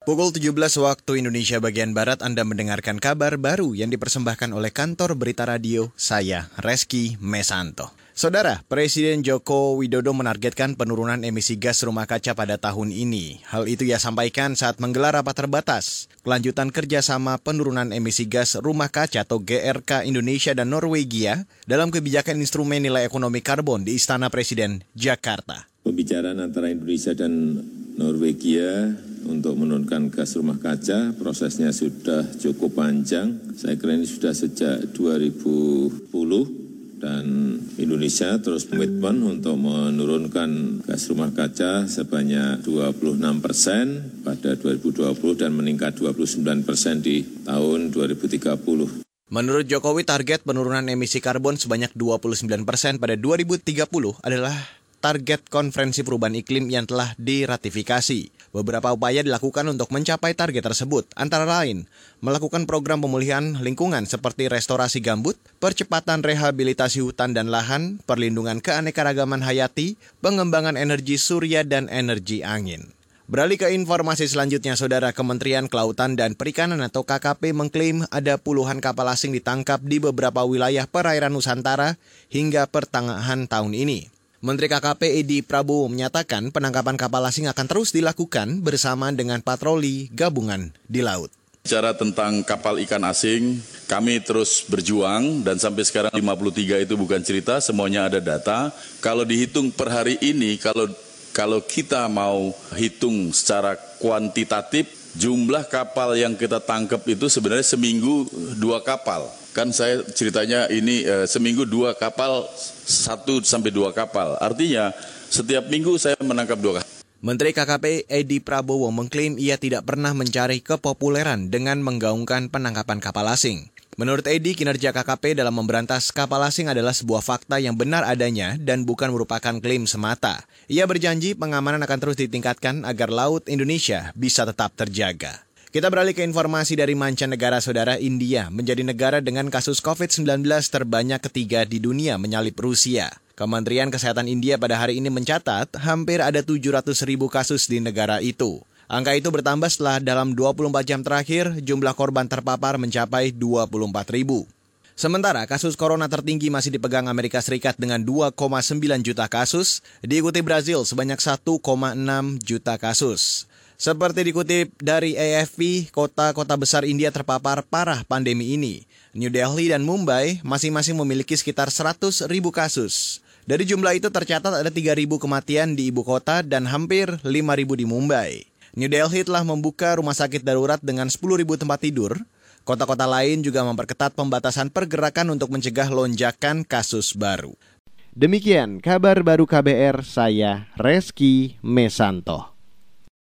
Pukul 17 waktu Indonesia bagian Barat Anda mendengarkan kabar baru yang dipersembahkan oleh kantor berita radio saya, Reski Mesanto. Saudara, Presiden Joko Widodo menargetkan penurunan emisi gas rumah kaca pada tahun ini. Hal itu ia sampaikan saat menggelar rapat terbatas. Kelanjutan kerjasama penurunan emisi gas rumah kaca atau GRK Indonesia dan Norwegia dalam kebijakan instrumen nilai ekonomi karbon di Istana Presiden, Jakarta. Pembicaraan antara Indonesia dan Norwegia untuk menurunkan gas rumah kaca. Prosesnya sudah cukup panjang. Saya kira ini sudah sejak 2010 dan Indonesia terus komitmen untuk menurunkan gas rumah kaca sebanyak 26 persen pada 2020 dan meningkat 29 persen di tahun 2030. Menurut Jokowi, target penurunan emisi karbon sebanyak 29 persen pada 2030 adalah target konferensi perubahan iklim yang telah diratifikasi. Beberapa upaya dilakukan untuk mencapai target tersebut, antara lain melakukan program pemulihan lingkungan seperti restorasi gambut, percepatan rehabilitasi hutan dan lahan, perlindungan keanekaragaman hayati, pengembangan energi surya dan energi angin. Beralih ke informasi selanjutnya, Saudara Kementerian Kelautan dan Perikanan atau KKP mengklaim ada puluhan kapal asing ditangkap di beberapa wilayah perairan Nusantara hingga pertengahan tahun ini. Menteri KKP Edi Prabowo menyatakan penangkapan kapal asing akan terus dilakukan bersama dengan patroli gabungan di laut. Bicara tentang kapal ikan asing, kami terus berjuang dan sampai sekarang 53 itu bukan cerita, semuanya ada data. Kalau dihitung per hari ini, kalau kalau kita mau hitung secara kuantitatif, jumlah kapal yang kita tangkap itu sebenarnya seminggu dua kapal. Kan saya ceritanya ini e, seminggu dua kapal, satu sampai dua kapal. Artinya setiap minggu saya menangkap dua kapal. Menteri KKP Edi Prabowo mengklaim ia tidak pernah mencari kepopuleran dengan menggaungkan penangkapan kapal asing. Menurut Edi, kinerja KKP dalam memberantas kapal asing adalah sebuah fakta yang benar adanya dan bukan merupakan klaim semata. Ia berjanji pengamanan akan terus ditingkatkan agar laut Indonesia bisa tetap terjaga. Kita beralih ke informasi dari mancanegara saudara India menjadi negara dengan kasus COVID-19 terbanyak ketiga di dunia menyalip Rusia. Kementerian Kesehatan India pada hari ini mencatat hampir ada 700 ribu kasus di negara itu. Angka itu bertambah setelah dalam 24 jam terakhir jumlah korban terpapar mencapai 24 ribu. Sementara kasus corona tertinggi masih dipegang Amerika Serikat dengan 2,9 juta kasus, diikuti Brazil sebanyak 1,6 juta kasus. Seperti dikutip dari AFP, kota-kota besar India terpapar parah pandemi ini. New Delhi dan Mumbai masing-masing memiliki sekitar 100 ribu kasus. Dari jumlah itu tercatat ada 3 ribu kematian di ibu kota dan hampir 5 ribu di Mumbai. New Delhi telah membuka rumah sakit darurat dengan 10 ribu tempat tidur. Kota-kota lain juga memperketat pembatasan pergerakan untuk mencegah lonjakan kasus baru. Demikian kabar baru KBR, saya Reski Mesanto.